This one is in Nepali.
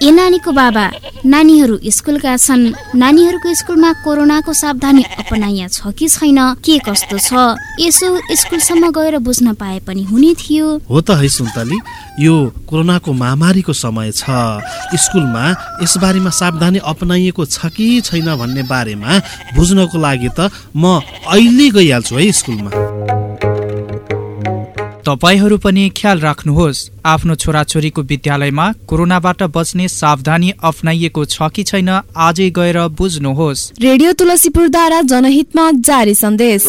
ए नानीको बाबा नानीहरू स्कुलका छन्। नानीहरूको स्कुलमा कोरोनाको सावधानी अपनाइया छ कि छैन? के कस्तो छ? यसो स्कुलसम्म गएर बुझ्न पाए पनि हुने थियो। हो त है सुन्तली यो कोरोनाको महामारीको समय छ। स्कुलमा यसबारेमा सावधानी अपनाइएको छ कि छैन भन्ने बारेमा बुझ्नको लागि त म अहिले गइहाल्छु है स्कुलमा। तपाईँहरू पनि ख्याल राख्नुहोस् आफ्नो छोराछोरीको विद्यालयमा कोरोनाबाट बच्ने सावधानी अप्नाइएको छ कि छैन आजै गएर बुझ्नुहोस्। रेडियो तुलसीपुरद्वारा जनहितमा जारी सन्देश।